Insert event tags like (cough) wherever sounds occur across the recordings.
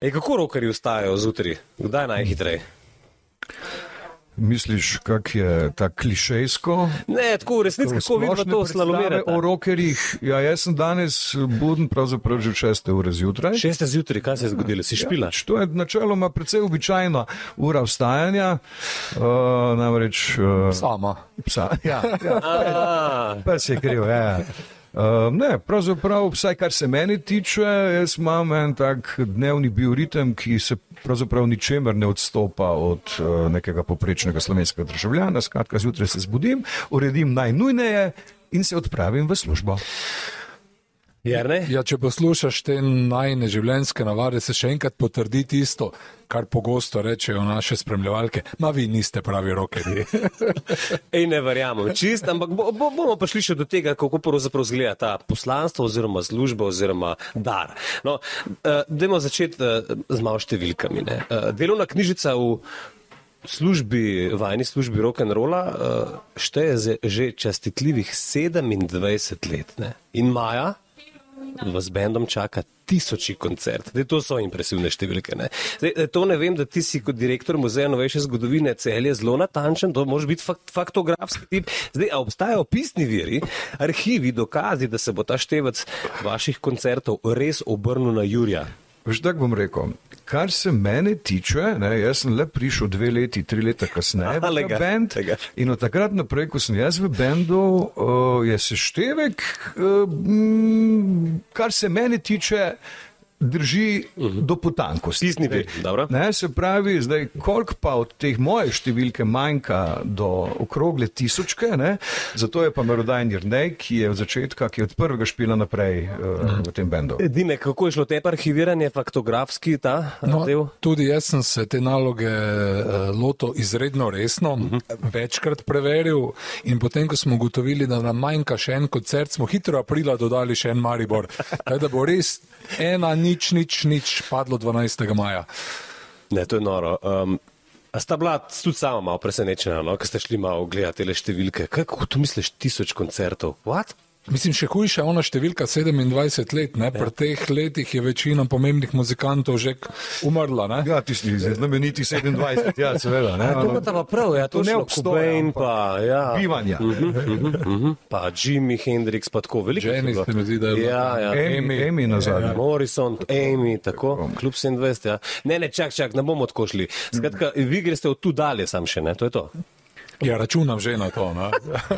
Ej, kako rokerji vstajajo zjutraj? Kdaj najhitreje? Misliš, kak je ta klišejsko? Ne, tako v resnici, kako vidimo to slalomirati. O rokerjih, ja, jaz sem danes buden pravzaprav že 6 ure zjutraj. 6 zjutraj, kaj se je zgodilo? Si špila? Ja, to je načeloma precej običajna ura vstajanja. Uh, namreč. Uh, Sama. Psa, ja, ja. Pes je kriv, ja. Uh, ne, pravzaprav, vsaj kar se meni tiče, jaz imam en tak dnevni bioritem, ki se pravzaprav ničemer ne odstopa od uh, nekega poprečnega slovenskega državljana. Skratka, zjutraj se zbudim, uredim najnujneje in se odpravim v službo. Ja, če poslušaš te najne življenjske navade, se še enkrat potrdi tisto, kar pogosto rečejo naše spremljevalke. Ma vi niste pravi rokeri. (laughs) Ej, ne verjamem, čist, ampak bo, bo, bomo prišli še do tega, kako pravzaprav izgleda ta poslanstvo oziroma služba oziroma dar. No, uh, dajmo začeti uh, z malo številkami. Uh, delovna knjižica v službi, vajni službi rock'n'rolla uh, šteje že častitljivih 27 let. Ne? In Maja, vas bendom čaka tisoči koncert. Zdaj, to so impresivne številke. Ne? Zdaj, to ne vem, da ti si kot direktor muzeja novejše zgodovine celje zelo natančen, to može biti fakt, faktografski tip. Zdaj, a obstajajo pisni viri, arhivi, dokazi, da se bo ta števec vaših koncertov res obrnil na Jurija? Veš, tako bom rekel. Kar se mene tiče, ne, jaz sem le prišel dve leti, tri leta kasneje v ta bend. In od takrat naprej, ko sem jaz v bendu, uh, je seštevek, uh, kar se mene tiče, drži uh -huh. do potankosti. Stisni dobro. Ne, se pravi, zdaj, koliko pa od teh moje številke manjka do okrogle tisočke, ne, zato je pa merodajni Rnej, ki je od začetka, ki je od prvega špila naprej uh, v tem bendu. Edine, kako je šlo te arhiviranje, faktografski ta no, del? Tudi jaz sem se te naloge uh, loto izredno resno, uh -huh. večkrat preveril in potem, ko smo ugotovili, da nam manjka še en koncert, smo hitro aprila dodali še en Maribor. Kaj da bo res ena nič, nič, nič padlo 12. maja. Ne, to je noro. Um, a sta bila tudi sama malo presenečena, no, ko ste šli malo gledati te številke? Kako tu misliš, tisoč koncertov? What? Mislim, še hujša ona številka 27 let. Ne? Pri teh letih je večina pomembnih muzikantov že umrla. Ne? Ja, tisti znameniti 27, ja, seveda. Ne? To je pa prav, ja, to, to ne obstoji. Pa, ja. Bivanja. Uh -huh, uh -huh, uh -huh. Pa Jimi Hendrix, pa tako veliko. Jenny, se mi zdi, da je. Ja, ja. Amy, Amy nazaj. Ja. Morrison, Amy, tako. Klub 27, ja. Ne, ne, čak, čak, ne bomo tako šli. Skratka, vi greste od tu dalje sam še, ne, to je to. Ja, računam že na to.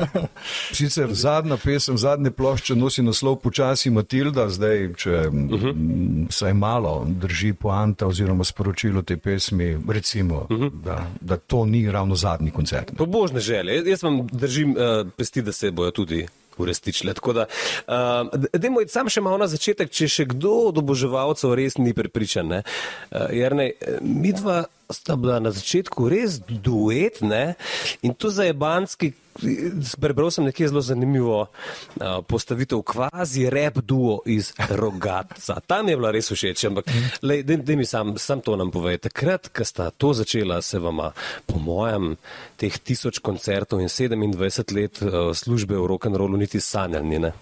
(laughs) Sicer zadnja pesem, zadnje plošče nosi naslov Počasi Matilda, zdaj, če uh mhm. -huh. saj malo drži poanta oziroma sporočilo te pesmi, recimo, uh -huh. da, da to ni ravno zadnji koncert. Po božne želje, jaz vam držim uh, pesti, da se bojo tudi. Uresničile. Tako da, uh, dajmo sam še malo na začetek, če še kdo od oboževalcev res ni prepričan. Uh, Jer ne, mi dva sta bila na začetku res duet, ne? in to za jebanski, prebral sem nekje zelo zanimivo uh, postavitev, kvazi rep duo iz rogatca. Tam je bila res všeč, ampak da mi sam, sam to nam povej. Takrat, ko sta to začela, se vama, po mojem, teh tisoč koncertov in 27 let uh, službe v rock'n'rollu niti sanjali, ne?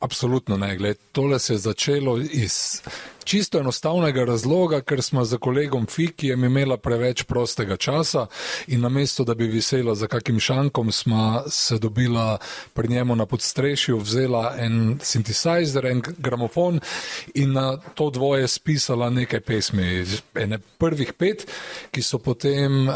Absolutno ne, gled, tole se je začelo iz čisto enostavnega razloga, ker smo za kolegom Fikijem imela preveč prostega časa in namesto, da bi visela za kakim šankom, smo se dobila pri njemu na podstrešju, vzela en sintetizer, en gramofon in na to dvoje spisala nekaj pesmi. Ene prvih pet, ki so potem uh,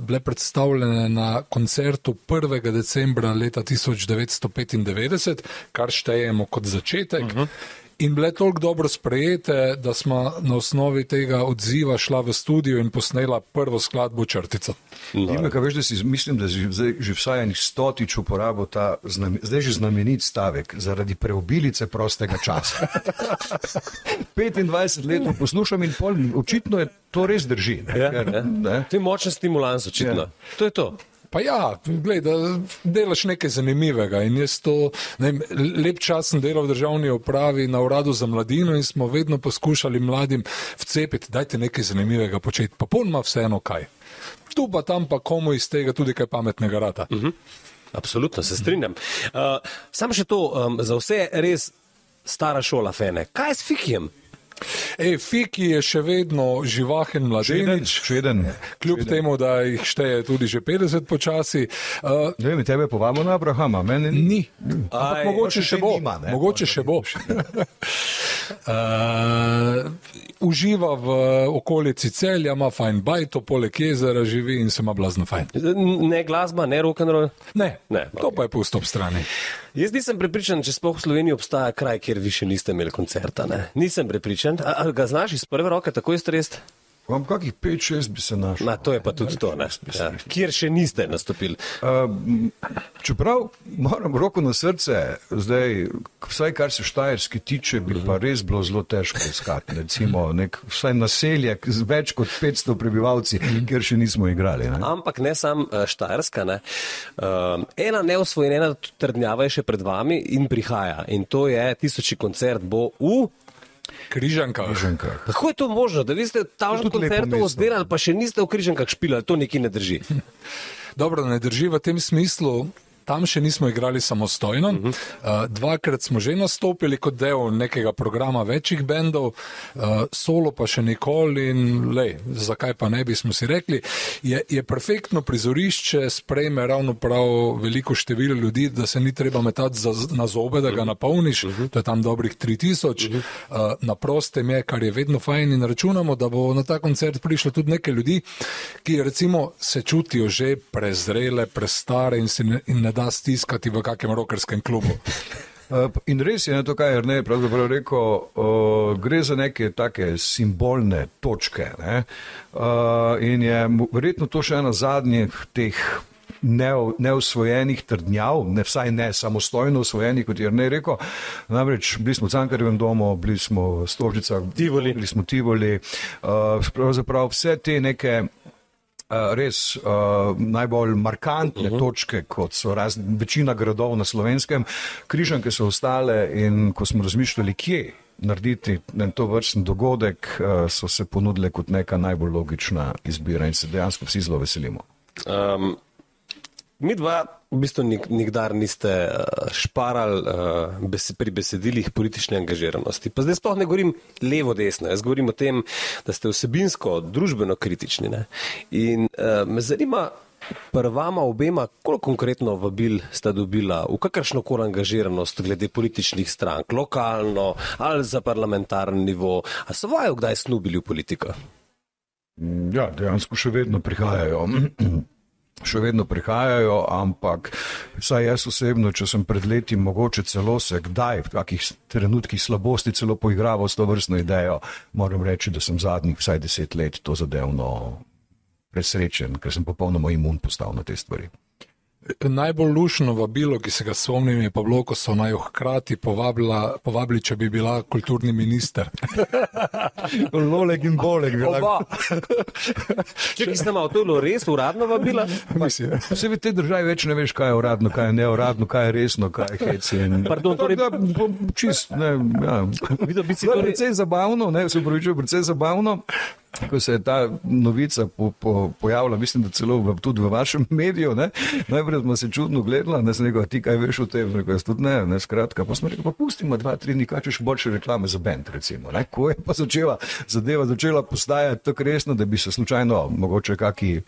bile predstavljene na koncertu 1. decembra leta 1995, kar štejemo kot začetek. Uh -huh in bile toliko dobro sprejete, da smo na osnovi tega odziva šla v studio in posnela prvo skladbo Črtica. Ime, veš, da si, mislim, da si zdaj že vsaj enih stotič uporabil ta znam, zdaj že znamenit stavek zaradi preobilice prostega časa. (laughs) 25 let poslušam in pol, očitno je to res drži. Ne? Ja, ja. Ne? To je močen stimulans, očitno. Ja. To je to. Pa ja, gledaj, da delaš nekaj zanimivega. In jaz to, ne, lep čas sem delal v državni upravi na uradu za mladino in smo vedno poskušali mladim vcepiti, dajte nekaj zanimivega početi, pa polno vseeno kaj. Tu pa tam pa komu iz tega tudi kaj pametnega rata. Mhm. Absolutno se strinjam. Uh, sam še to, um, za vse res stara šola fene. Kaj je s fikijem? Ej, Fiki je še vedno živahen mladenič, Šveden. kljub Šveden. temu, da jih šteje tudi že 50 počasi. Uh, Ne vem, tebe povamo na Abrahama, meni Ni. Ampak Aj, mogoče še še bo. nima, ne? Mogoče še bo. Uh, uživa v okolici celja, ima fajn bajto, poleg jezera živi in se ima blazno fajn. Ne glasba, ne rock and roll. Ne, Ne, to pa je pusto ob strani. Jaz nisem prepričan, če sploh v Sloveniji obstaja kraj, kjer vi še niste imeli koncerta. Ne? Nisem prepričan. A, a ga znaš iz prve roke tako iztresti? Vam kakih 5-6 bi se našel. Na, to je pa tudi to. ne. Ja. Kjer še niste nastopili. Uh, čeprav moram roko na srce, zdaj, vsaj kar se štajerski tiče, bi pa res bilo zelo težko iskati. Recimo, nek, vsaj naselje z več kot 500 prebivalci, kjer še nismo igrali. Ne? Ampak ne sam uh, Štajerska. Ne. Uh, ena neosvojena trdnjava je še pred vami in prihaja. In to je tisoči koncert bo v. Križanka. Križankah. Kako je to možno, da vi ste ta To je tudi lepo koncertov mesto. oddelali, pa še niste v križankah špilali? To nekaj ne drži. Dobro, ne drži v tem smislu. Tam še nismo igrali samostojno. Uh -huh. uh, dvakrat smo že nastopili kot del nekega programa večjih bendov, uh, solo pa še nikoli in lej, zakaj pa ne bi smo si rekli. Je, je perfektno prizorišče, sprejme ravno prav veliko število ljudi, da se ni treba metati za, na zobe, da ga napolniš. Uh -huh. To je tam dobrih 3000. Uh -huh. uh, na prostem je, kar je vedno fajn in računamo, da bo na ta koncert prišlo tudi nekaj ljudi, ki recimo se čutijo že prezrele, prestare in ne, in ne da stiskati v kakem rokerskem klubu. Uh, (laughs) In res je ne, to, kar je Rene pravzaprav rekel, uh, gre za neke take simbolne točke. Ne? Uh, in je verjetno to še ena zadnjih teh neo- neosvojenih trdnjav, ne vsaj ne samostojno osvojenih, kot je Rene rekel. Namreč bili smo v Cankarjevem domu, bili smo v Stožicah, Tivoli. bili smo v Tivoli. Uh, pravzaprav vse te neke res uh, najbolj markantne uh -huh. točke, kot so raz, večina gradov na slovenskem, križanke so ostale in ko smo razmišljali, kje narediti to vrsten dogodek, uh, so se ponudile kot neka najbolj logična izbira in se dejansko vsi zelo veselimo. Um, mi dva v bistvu nik, nikdar niste uh, šparali uh, bes, pri besedilih politične angažiranosti. Pa zdaj sploh ne govorim levo-desno, jaz govorim o tem, da ste vsebinsko, družbeno kritični. Ne? In uh, me zanima, Prvama obema, koliko konkretno vabil sta dobila, v kakršno koli angažiranost glede političnih strank, lokalno ali za parlamentarni nivo, a so vajo kdaj snubili v politiko? Ja, dejansko še vedno prihajajo. Še vedno prihajajo, ampak vsaj jaz osebno, če sem pred leti mogoče celo se kdaj v takih trenutkih slabosti celo poigraval s to vrstno idejo, moram reči, da sem zadnjih vsaj deset let to zadevno presrečen, ker sem popolnoma imun postal na te stvari. Najbolj lušno vabilo, ki se ga spomnim, je pa bilo, ko so naj hkrati povabila, povabili, če bi bila kulturni minister. (laughs) Loleg in boleg, Oba. Če ki ste malo, to je bilo res uradno vabila? Mislim, Vse v tej državi več ne veš, kaj je uradno, kaj je neuradno, kaj je resno, kaj je hec. In... Pardon, torej- da, bo čist, ne, ja. Videl bi si To torej- precej zabavno, ne, se upravičujem, precej zabavno. Ko se je ta novica po, po, pojavila, mislim, da celo v, tudi v vašem (laughs) mediju, ne, najprej smo se čudno gledali, rekel, "A ti kaj veš o tem, rekel, jaz tudi ne, ne, skratka, pa smo rekli, pa pustimo dva, tri dni, kaj češ boljše reklame za bend, recimo, ne, ko je pa začela zadeva začela postajati tako resno, da bi se slučajno mogoče kaki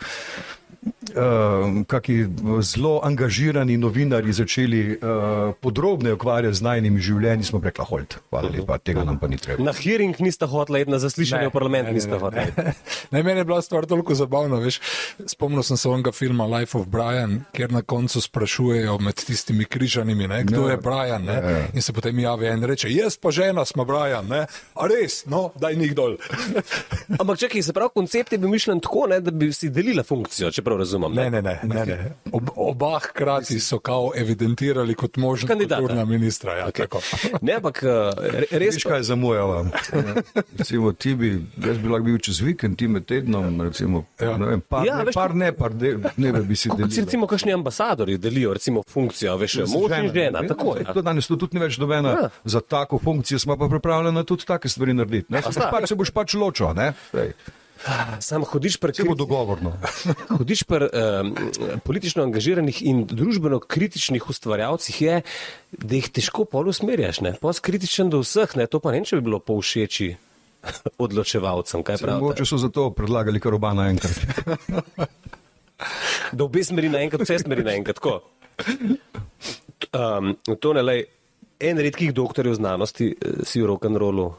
Uh, kaki zelo angažirani novinari začeli uh, podrobno ukvarjati z najnimi življenji, smo rekli, hold, hvala lepa, tega nam pa ni treba. Na hearing nista hotela iti, na zaslišanje Ne, v parlament ne, ne, nista ne, hotela. ne. Ne, meni je bila stvar toliko zabavna. Veš. Spomnil sem se onega filma Life of Brian, kjer na koncu sprašujejo med tistimi križanimi, ne, kdo Ja. je Brian. Ne, Ja, ja. in se potem javi en in reče: Jaz pa žena smo Brian. Ne. A res, no, daj njih dol. Ampak čakaj, se pravi, koncept je bil mišljen tako, ne, da bi si delila funkcijo, čeprav razumem. Ne, ne, ne. ne, ne. Ob, oba hkrati so kao evidentirali kot možna Kandidata. kulturna ministra. Ja, okay. Ne, ampak eh, re- res Veš, kaj zamujava? recimo, ti bi, jaz bi lahko bil čez vikend, ti med tednom, recimo, Ja. ja. ne vem, par, Ja, ja, ne, veš, par ne, par de, dneve bi si delil. recimo kakšni ambasadori delijo recimo funkcijo, veš, mož in žena, tako je. To danes to tudi ni več dobena. Ja. Ja. Za tako funkcijo smo pa pripravljeni tudi take stvari narediti. Ne? Se, pač, se boš pač ločil, ne? Sam hodiš pri Se bo dogovorno. (laughs) Hodiš pri um, politično angažiranih in družbeno kritičnih ustvarjalcih je, da jih težko pol usmerjaš, si kritičen do vseh, ne? To pa ne, če bi bilo povšeči (laughs) odločevalcem. Kaj pravite? Mogoče so zato predlagali karobana enkrat. (laughs) Da obe smeri naenkrat, vse smeri naenkrat. tako. Um, to ne le en redkih doktorjev znanosti eh, si v rock'n'rollu,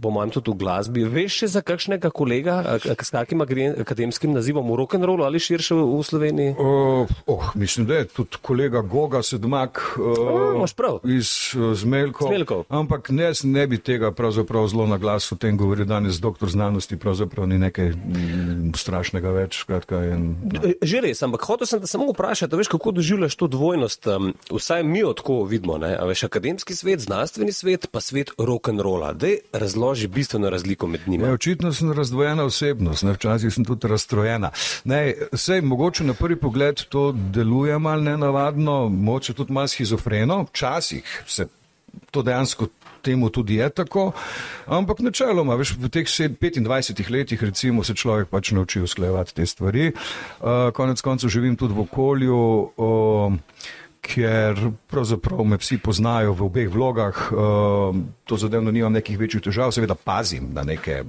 po mojem tudi v glasbi. Veš še za kakšnega kolega, s kakim akademskim nazivom v rock'n'rollu ali širše v Sloveniji? Uh, oh, mislim, da je tudi kolega Goga Sedmak uh, prav. iz uh, Zmelkov. Zmelkov. Ampak ne, ne bi tega pravzaprav zelo na glas o tem govoril danes. Doktor znanosti pravzaprav ni nekaj mm, strašnega več. Skratka, in, no. Že res, ampak hotel sem te samo vprašati, veš, kako doživljaš to dvojnost. Um, vsaj mi jo tako vidimo, ne? a veš, akademski svet, znanstveni svet, pa svet rock'n'rolla. Dej razloži bistveno razliko med njima. Ja, očitno sem razdvojena osebnost, ne, včasih sem tudi razstrojena. Ne, sej, mogoče na prvi pogled to deluje malo nenavadno, mogoče tudi malo schizofreno, včasih se to dejansko temu tudi je tako, ampak načeloma, veš, v teh sed- 25 letih recimo se človek pač nauči usklajevati te stvari. Uh, konec koncev živim tudi v okolju. Uh, ker pravzaprav me vsi poznajo v obeh vlogah, uh, to zadevno nimam nekih večjih težav, seveda pazim na neke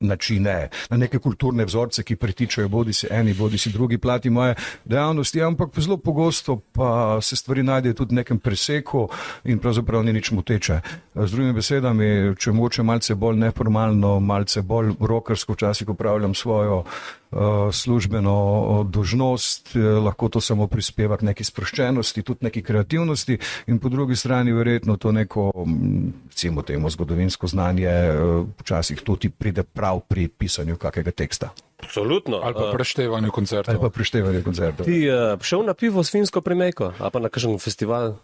načine, na neke kulturne vzorce, ki pritičajo bodi si eni, bodi si drugi plati moje dejavnosti, ampak zelo pogosto pa se stvari najdejo tudi v nekem preseku in pravzaprav ni nič moteče. Z drugimi besedami, če moče malce bolj neformalno, malce bolj rokersko, včasih upravljam svojo uh, službeno uh, dožnost, eh, lahko to samo prispeva k neki sproščenosti, tudi neki kreativnosti in po drugi strani verjetno to neko, mm, recimo temu zgodovinsko znanje, včasih tudi pride prav pri pisanju kakega teksta Absolutno. Ali pa preštevanju koncertov. ali pa prištevanje koncertov. Ti uh, šel na pivo s finsko premejko, ali pa na kakšen festival?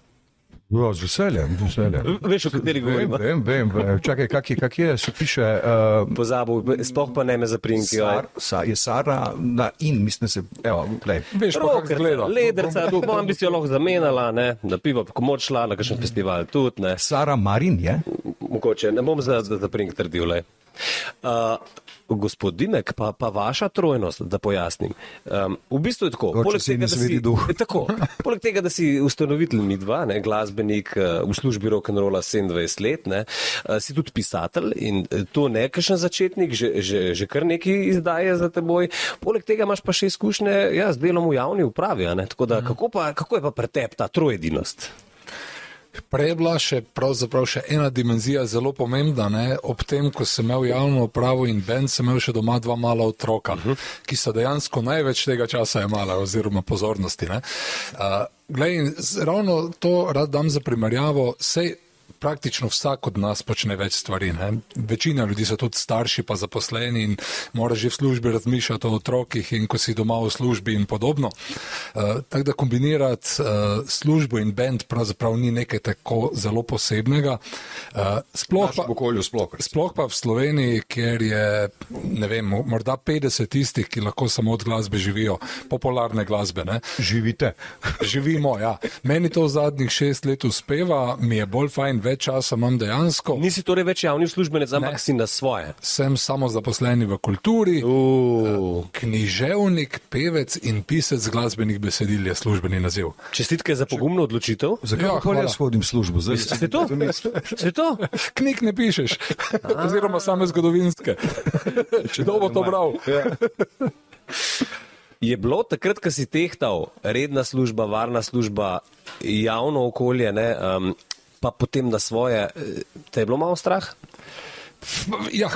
Ja, z veseljem, z veseljem. Veš, o kateri govorimo? vem, vem, vem. Čakaj, kak je, kak je, se piše. Uh, Pozabil, sploh pa ne me zaprinki. Sar, sa, je Sara na in, mislim, se, evo, glej. Veš pa, kako izgleda. Lederca, vam bi si jo lahko zamenjala, ne, na pivo, ko moč šla na kakšen festival, tudi ne. Sara Marin je. Mogoče, ne bom za, za, za prink trdil. le. Uh, gospod Dimek, pa, pa vaša trojnost, da pojasnim. Um, v bistvu je tako. Oče, Poleg tega, da si, duh. (laughs) tako, poleg tega, da si ustanovitelj midva, ne, glasbenik uh, v službi rock'n'rolla 27 let, ne, uh, si tudi pisatelj in eh, to ne kakšen začetnik, že, že, že kar nekaj izdaje za teboj. Poleg tega imaš pa še izkušnje ja, z delom v javni upravi. a Ne, tako da, kako, pa, kako je pa pretep ta trojedinost? Prej je bila še, še ena dimenzija zelo pomembna. Ne? Ob tem, ko sem imel javno upravo in bend, sem imel še doma dva mala otroka, uh -huh. ki so dejansko največ tega časa imela oziroma pozornosti. ne. Uh, glej, ravno to rad dam za primerjavo. Sej, Praktično vsak od nas počne več stvari. Ne? Večina ljudi so tudi starši, pa zaposleni in mora že v službi razmišljati o otrokih in ko si doma v službi in podobno. Uh, tako da kombinirati uh, službo in bend pravzaprav ni nekaj tako zelo posebnega. Uh, sploh, pa, okolju sploh. sploh pa v Sloveniji, kjer je vem, mo- morda 50 tistih, ki lahko samo od glasbe živijo, popularne glasbe. Ne? Živite. Živimo, ja. Meni to v zadnjih šest let uspeva, mi je bolj fajn, več časa imam dejansko. Nisi torej več javni uslužbenec, ampak Ne. si na svoje. Sem samo zaposleni v kulturi, Uh. književnik, pevec in pisec glasbenih besedil je službeni naziv. Čestitke za pogumno odločitev. Zakaj Ja, ja, hvala. jaz hodim v službo? Zdaj, Se to? Se to? Knjig ne pišeš, (laughs) oziroma same zgodovinske. (laughs) Kdo bo to bral? Je bilo takrat, ko si tehtal redna služba, varna služba, javno okolje, ne, um, pa potem na svoje, eh, te je bilo malo strah? Ja,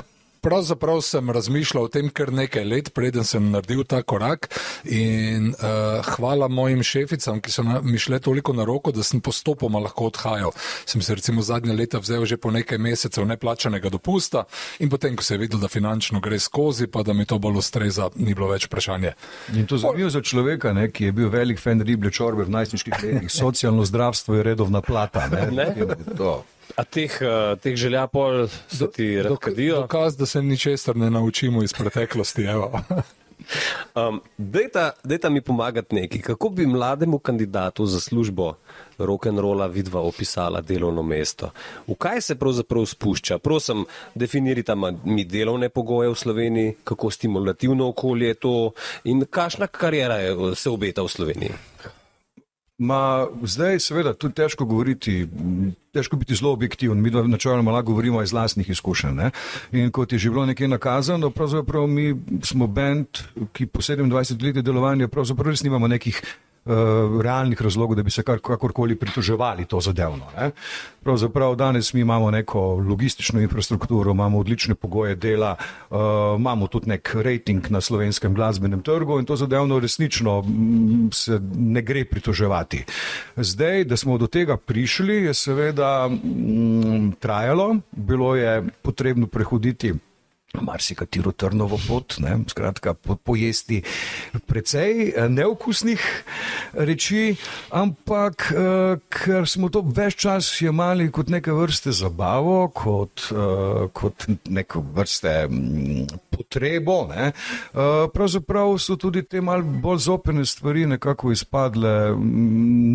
pravzaprav sem razmišljal o tem kar nekaj let, preden sem naredil ta korak. In uh, hvala mojim šeficam, ki so na, mi šle toliko na roko, da sem postopoma lahko odhajal. Sem se recimo zadnje leta vzel že po nekaj mesecev neplačanega dopusta in potem, ko se je videl, da finančno gre skozi, pa da mi to bolj ustreza, ni bilo več vprašanje. In to zanimivo za človeka, ne, ki je bil velik fan riblje čorbe v najstniških letih. Socialno zdravstvo je redovna plata. Ne? Ne? To. A teh, uh, teh želja pol se ti razkadijo? Dokaz, da se ničesar ne naučimo iz preteklosti. (laughs) Um, dejta, dejta mi pomagati neki, kako bi mlademu kandidatu za službo rock'n'rolla vidva opisala delovno mesto. V kaj se pravzaprav spušča? Prosim, definirita ma- mi delovne pogoje v Sloveniji, kako stimulativno okolje je to in kakšna karijera je, se obeta v Sloveniji. Ma, zdaj, seveda, tudi težko govoriti, težko biti zelo objektiven. Mi načeloma lahko govorimo iz lastnih izkušenj. Ne? In kot je že bilo nekaj nakazano, pravzaprav mi smo bend, ki po 27 letih delovanja pravzaprav res nimamo nekih uh, realnih razlogov, da bi se kar, kakorkoli pritoževali to zadevno. Ne? Pravzaprav danes mi imamo neko logistično infrastrukturo, imamo odlične pogoje dela, uh, imamo tudi nek rating na slovenskem glasbenem trgu in to zadevno resnično m, se ne gre pritoževati. Zdaj, da smo do tega prišli, je seveda m, trajalo, bilo je potrebno prehoditi marsikatero trnovo pot, ne, skratka, po, pojesti precej eh, neokusnih reči, ampak uh, ker smo to več čas jemali kot neke vrste zabavo, kot, uh, kot neke vrste um, potrebo, ne, uh, pravzaprav so tudi te mal bolj zopene stvari nekako izpadle um,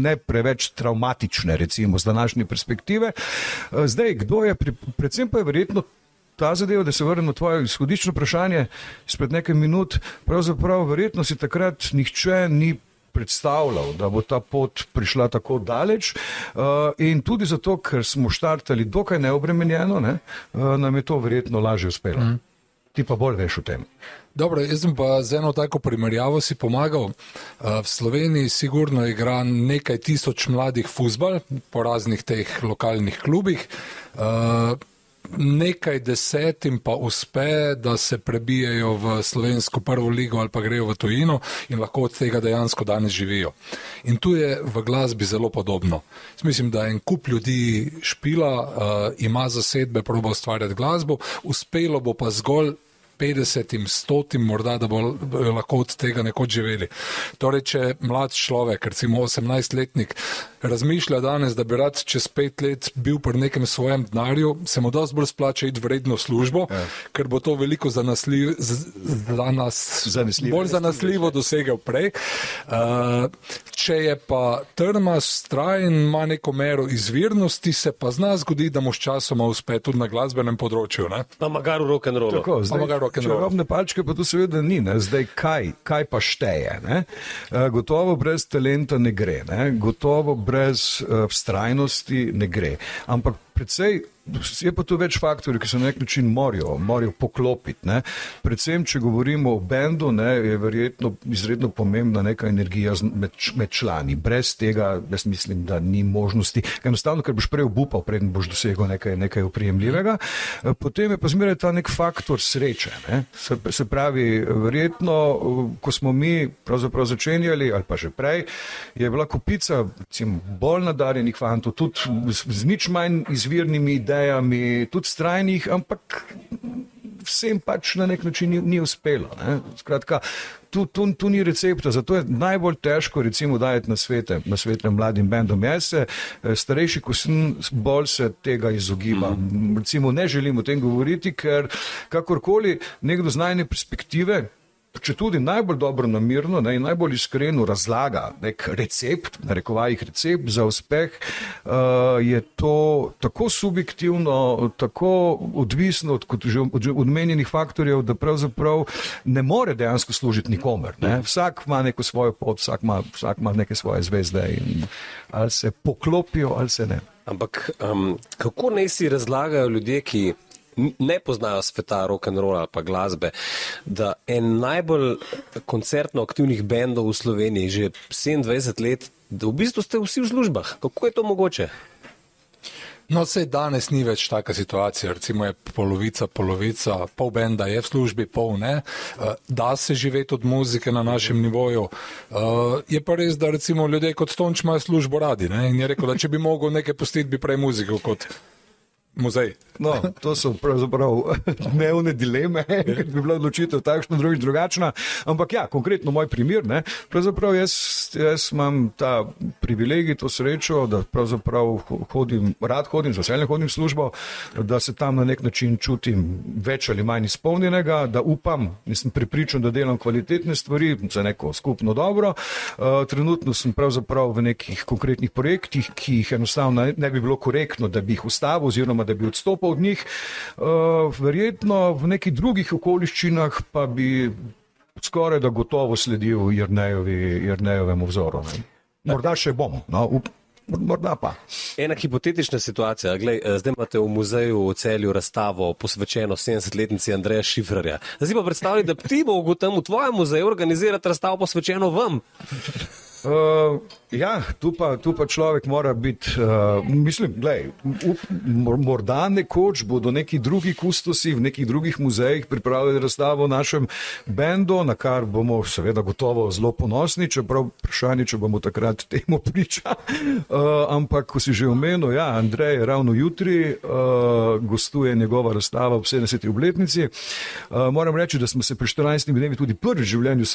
ne preveč traumatične, recimo z današnje perspektive. Uh, zdaj, kdo je, pri, predvsem pa je verjetno ta zadeva, da se vrnem na tvoje izhodično vprašanje izpred nekaj minut, pravzaprav verjetno si takrat nihče ni predstavljal, da bo ta pot prišla tako daleč uh, in tudi zato, ker smo štartali dokaj neobremenjeno, ne, uh, nam je to verjetno lažje uspelo. Mm. Ti pa bolj veš o tem. Dobro, jaz sem pa z eno tako primerjavo si pomagal. Uh, v Sloveniji sigurno igra nekaj tisoč mladih fuzbal po raznih teh lokalnih klubih. Nekaj desetim pa uspe, da se prebijajo v slovensko prvo ligo ali pa grejo v tujino in lahko od tega dejansko danes živijo. In tu je v glasbi zelo podobno. Mislim, da en kup ljudi špila, uh, ima zasedbe, proba ustvarjati glasbo, uspelo bo pa zgolj 50, 100, morda da bo lahko od tega nekoč živeli. Torej, če mlad človek, recimo 18-letnik, razmišlja danes, da bi rad čez pet let bil pri nekem svojem denarju, se mu dosti bolj splača iti vredno službo, ja. ker bo to veliko zanasljiv, za nas, zanesljivo, bolj zanesljivo dosegel prej. Uh, če je pa trmas, strajen, ima neko mero izvirnosti, se pa zna zgodi, da mu s časoma uspe tudi na glasbenem področju. Pa magar v rock and roll. Tako, zdaj, Čarobne palčke pa to seveda ni, ne? zdaj kaj, kaj pa šteje. Ne? Eh, gotovo brez talenta ne gre, ne? gotovo brez uh, vztrajnosti ne gre. Ampak predvsej Je pa tu več faktorjev, ki se na nek način morajo, morajo poklopiti. Ne. Predvsem, če govorimo o bendu, ne, je verjetno izredno pomembna neka energija med, med člani. Brez tega, jaz mislim, da ni možnosti. Enostavno, ker boš prej obupal, preden boš dosegel nekaj, nekaj uprijemljivega. Potem je pa zmeraj ta nek faktor sreče. Se, se pravi, verjetno, ko smo mi pravzaprav začenjali, ali pa že prej, je bila kupica cim, bolj nadarjenih fantov, tudi z, z nič manj izvirnimi idejami idejami, tudi strajnih, ampak vsem pač na nek način ni, ni uspelo. Ne? Skratka, tu, tu, tu ni recepta, zato je najbolj težko recimo dajati na svete, na svete mladim bendom. Jaz se, eh, starejši, ko sem, bolj se tega izogibam. Mm -hmm. Recimo ne želim o tem govoriti, ker kakorkoli nekdo z najne perspektive, če tudi najbolj dobro namirno ne, in najbolj iskreno razlaga nek recept, narekovajih recept za uspeh, uh, je to tako subjektivno, tako odvisno od, od, od odmenjenih faktorjev, da pravzaprav ne more dejansko služiti nikomer. Ne. Vsak ima neko svojo pot, vsak ima, vsak ima neke svoje zvezde in ali se poklopijo ali se ne. Ampak um, kako naj si razlagajo ljudje, ki ne poznajo sveta rock and roll ali pa glasbe, da en najbolj koncertno aktivnih bendov v Sloveniji že 27 let, da v bistvu ste vsi v službah. Kako je to mogoče? No, vse danes ni več taka situacija. Recimo je polovica, polovica, pol benda je v službi, pol ne. Eh, da se živeti od muzike na našem nivoju. Eh, je pa res, da recimo ljudje kot Tonč imajo službo radi. Ne? In je rekel, da če bi mogel nekaj pustiti, bi prej muziko kot muzej. No, to so pravzaprav (laughs) dnevne dileme, ker bi bila odločitev takšna, drugič drugačna. Ampak ja, konkretno moj primer, ne, pravzaprav jaz, jaz imam ta privilegij, to srečo, da pravzaprav hodim, rad hodim, z veseljem hodim v službo, da se tam na nek način čutim več ali manj izpolnjenega, da upam in sem pripričan, da delam kvalitetne stvari za neko skupno dobro. Uh, trenutno sem pravzaprav v nekih konkretnih projektih, ki jih enostavno ne, bi bilo korektno, da bi jih ustavil oziroma da bi odstopil od njih, uh, verjetno v nekih drugih okoliščinah pa bi skoraj da gotovo sledil Jrnejevemu vzoru. Ne. Morda še bom. No, up, morda pa. Ena hipotetična situacija. Glej, eh, zdaj imate v muzeju v celju razstavo posvečeno 70-letnici Andreja Šifrarja. Zdaj pa predstavljaj, da ti bo tam v tvojem muzeju organizirati razstavo posvečeno vam. Uh, ja, tu pa, tu pa človek mora biti, uh, mislim, gledaj, up, morda nekoč bodo neki drugi kustosi v nekih drugih muzejih pripravili razstavo o našem bendu, na kar bomo seveda gotovo zelo ponosni, čeprav vprašanje, če bomo takrat temu (laughs) priča. Uh, ampak, ko si že omenil, ja, Andrej, ravno jutri uh, gostuje njegova razstava ob 70. obletnici. Uh, moram reči, da smo se pri 14 dnevi tudi prvi v življenju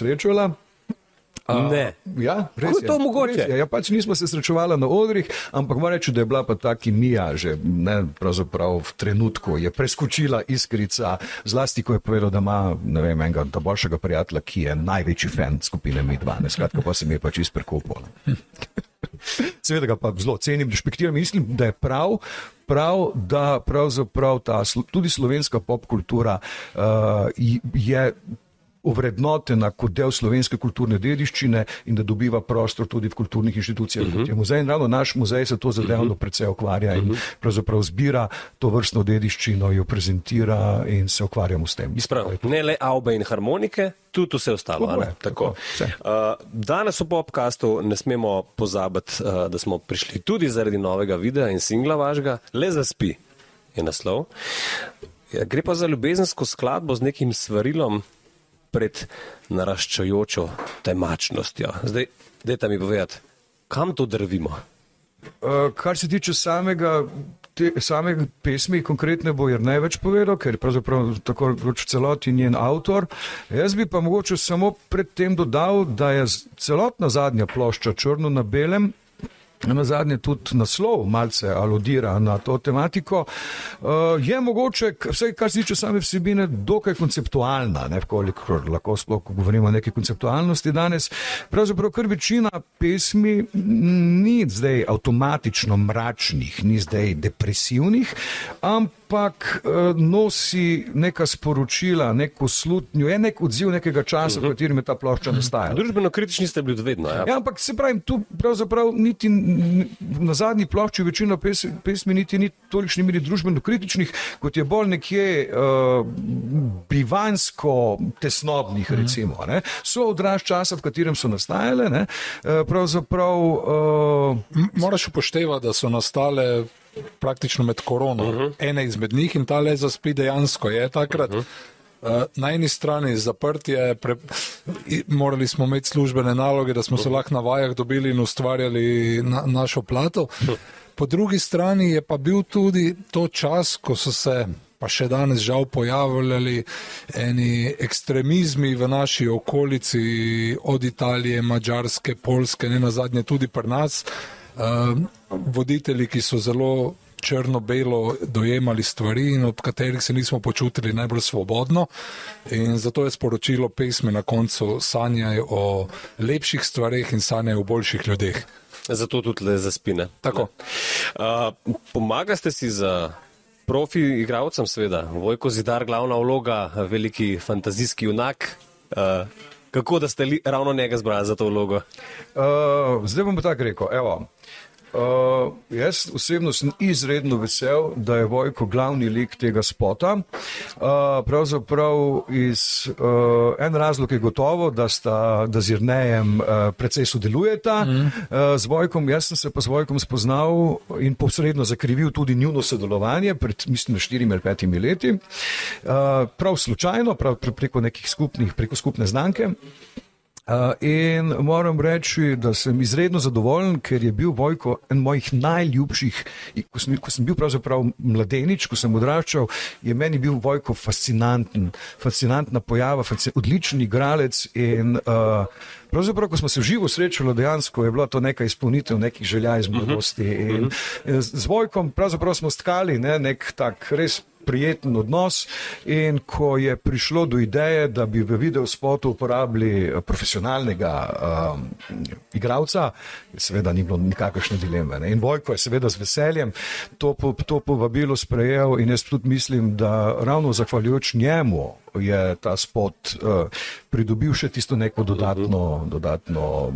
srečali. Ne. Ja, res Kako je to mogoče? res je. Ja, pač nismo se srečevali na odrih, ampak moram reči, da je bila pa ta kimija že ne, v trenutku, je preskočila iskrica, zlasti ko je povedal, da ima vem, enega ta boljšega prijatelja, ki je največji fan skupine Mi-12, skratka pa se mi je pač izprekopal. (laughs) Seveda ga pa zelo cenim, respektiram, mislim, da je prav. Prav, da pravzaprav ta tudi slovenska popkultura uh, je ovrednotena kot del slovenske kulturne dediščine in da dobiva prostor tudi v kulturnih inštitucijah. Uh -huh. muzej, in ravno naš muzej se to zadevno precej ukvarja in pravzaprav zbira to vrstno dediščino, jo prezentira in se ukvarjamo s tem. Sprav, ne le avbe in harmonike, tudi vse ostalo. Tako je, Tako. tako, vse. Uh, danes v podkastu ne smemo pozabiti, uh, da smo prišli tudi zaradi novega videa in singla vašega, le za spi je naslov. Ja, gre pa za ljubezensko skladbo z nekim svarilom pred naraščajočo temačnostjo. Zdaj, dajte mi povedati, kam to drvimo? Uh, kar se tiče samega, te, samega pesmi, konkretne bo jer največ povedal, ker je pravzaprav tako rekoč v celoti njen avtor. Jaz bi pa mogoče samo predtem dodal, da je celotna zadnja plošča črno na belem. Na zadnje tudi naslov malce aludira na to tematiko. Uh, je mogoče, vsaj kar se tiče same vsebine, dokaj konceptualna, ne kolikor lahko sploh govorimo o neki konceptualnosti danes. Pravzaprav kar večina pesmi ni zdaj avtomatično mračnih, ni zdaj depresivnih, ampak uh, nosi neka sporočila, neko slutnjo, je nek odziv nekega časa, v katerem je ta plošča nastajala. Družbeno kritični ste bili vedno. Ja? Ja, ampak se pravi, tu pravzaprav niti na zadnji plošči večina pes, pesmi niti ni tolikšni meri družbeno kritičnih, kot je bolj nekje uh, bivansko tesnobnih, recimo. Ne. So odraz časa, v katerem so nastajale, ne. Uh, pravzaprav. Uh, Moraš upoštevati, da so nastale praktično med korono. Uh -huh. Ene izmed njih in ta le zaspi dejansko je takrat. Uh -huh. Uh, na eni strani zaprtje, pre, i- morali smo imeti službene naloge, da smo se lahko na vajah dobili in ustvarjali na, našo plato. Po drugi strani je pa bil tudi to čas, ko so se, pa še danes žal, pojavljali eni ekstremizmi v naši okolici, od Italije, Mačarske, Polske, ne na zadnje tudi pri nas. Uh, voditelji, ki so zelo črno-belo dojemali stvari in od katerih se nismo počutili najbolj svobodno. In zato je sporočilo pesmi na koncu sanjaj o lepših stvarih in sanjaj o boljših ljudeh. Zato tudi le za spine. Tako. Uh, pomagate si z profi igravcem, seveda. Vojko Zidar, glavna vloga, veliki fantazijski junak. Uh, kako da ste li, ravno njega zbrali za to vlogo? Uh, zdaj bom pa tako rekel. Evo, uh, jaz osebno sem izredno vesel, da je Vojko glavni lik tega spota. Uh, pravzaprav iz uh, en razlog je gotovo, da sta da z Irnejem uh, precej sodelujeta. Mm. Uh, z Vojkom, jaz sem se pa z Vojkom spoznal in posredno zakrivil tudi njuno sodelovanje pred, mislim, štirimi ali petimi leti. Uh, prav slučajno, prav pre- preko nekih skupnih, preko skupne znanke. Uh, in moram reči, da sem izredno zadovoljen, ker je bil Vojko en mojih najljubših. in Ko sem, ko sem bil pravzaprav mladenič, ko sem odraščal, je meni bil Vojko fascinanten, fascinantna pojava, fasci, odličen igralec. In, uh, Pravzaprav, ko smo se živo srečali, dejansko je bila to neka izpolnitev nekih želja iz mladosti. In, in z z Vojkom pravzaprav smo stkali ne, nek tak res prijeten odnos. In ko je prišlo do ideje, da bi v videospotu uporabili profesionalnega um, igralca, seveda ni bilo nikakršne dileme. Ne? In Vojko je seveda z veseljem to, to povabilo sprejel in jaz tudi mislim, da ravno zahvaljujoč njemu je ta spot uh, pridobil še tisto neko dodatno, dodatno,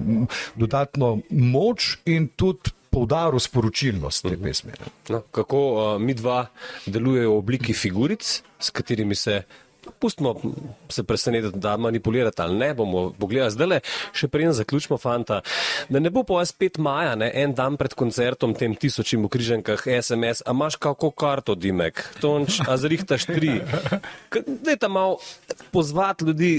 dodatno moč in tudi poudaril sporočilnost te pesmi. No, kako uh, mi dva delujejo v obliki figuric, s katerimi se. Pustimo se presenetiti, da manipulirate ali ne, bomo pogledali zdaj le, še preden zaključimo, fanta, da ne bo po vas 5 maja, ne, en dan pred koncertom, tem tisočim v križankah, SMS, a imaš kako karto, Dimek, tonč, a zrihtaš tri. Daj tam malo pozvati ljudi.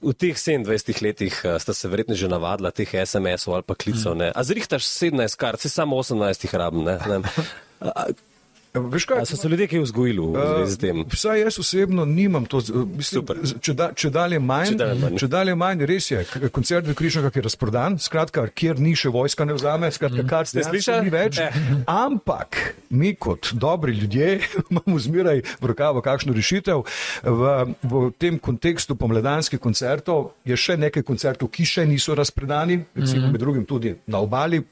V teh 27 letih uh, sta se verjetno že navadila teh SMS-ov ali pa klicev. Mm. A zrihtaš 17 kart, si samo 18 rabim. (laughs) Veš kaj? So se ljudje kaj vzgojili v zvezi s tem? Vsaj jaz osebno nimam to. Mislim, če, da, če dalje manj, če dalje manj, res je, koncert v Križankah je razprodan, skratka, kjer ni še vojska ne vzame, skratka, kar ste slišali, ni več. Ampak mi kot dobri ljudje (laughs) imamo zmeraj v rokavu kakšno rešitev. V, v tem kontekstu pomladanskih koncertov je še nekaj koncertov, ki še niso razpredani, recimo med drugim tudi na obali,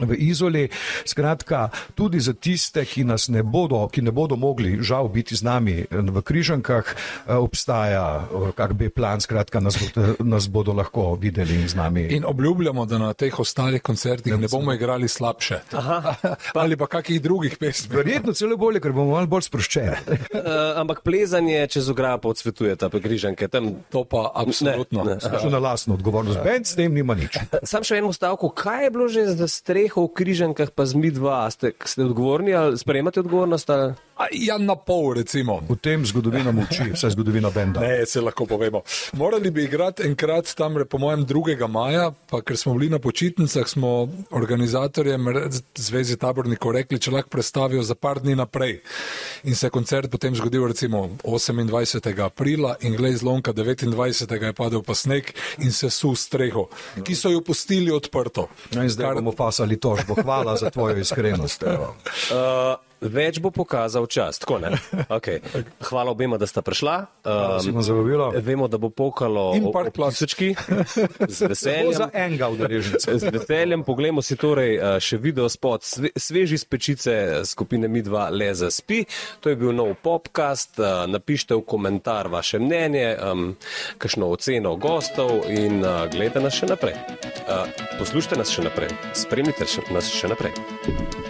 v Izoli. Skratka, tudi za tiste, ki nas ne bodo, ki ne bodo mogli žal biti z nami eh, v Križankah, eh, obstaja eh, kak bi plan, skratka, nas, bo, nas bodo lahko videli in z nami. In obljubljamo, da na teh ostalih koncertih ne bomo igrali slabše. Aha, pa, (laughs) ali pa kakih drugih pesmi. Verjetno celo bolje, ker bomo malo bolj sproščeni. uh, (laughs) ampak plezanje čez ograpo odsvetuje ta Križanke. Tam... To pa absolutno. Ne, ne. Še na lastno odgovornost. Ben s tem nima nič. Sam še eno stavko. Kaj je bilo že za streho? Streho v križankah, pa z mi dva, ste, ste odgovorni ali sprejemate odgovornost? Ali? Ja, na pol, recimo. V tem zgodovina moči, vse zgodovina benda. Ne, se lahko povemo. Morali bi igrati enkrat tam, po mojem, 2. maja, pa ker smo bili na počitnicah, smo organizatorjem Zvezi tabornikov rekli, če lahko predstavijo za par dni naprej. In se je koncert potem zgodil recimo 28. aprila in glej zlomka 29. je padel pa sneg in se su streho, ki so jo pustili odprto. No in zdaj Kar... bomo fasali tožbo. Hvala za tvojo iskrenost. (laughs) Uh, Več bo pokazal čas. Okay. Hvala obema, da sta prišla. Um, vemo, da bo pokalo klasički. Z (laughs) veseljem. za enega udeleženca. Z veseljem poglejmo si torej uh, še video spot sve, sveži spečice skupine Mi2 Leza Spi. To je bil nov podcast. Uh, napište v komentar vaše mnenje, um, kakšno oceno gostov in uh, gledajte nas še naprej. Uh, poslušajte nas še naprej, spremljite nas še naprej.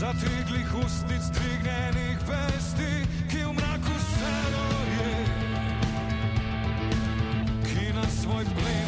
Zatiglih ustnic, dvignjenih pesti, ki v mraku vseeno je, ki na svoj plen.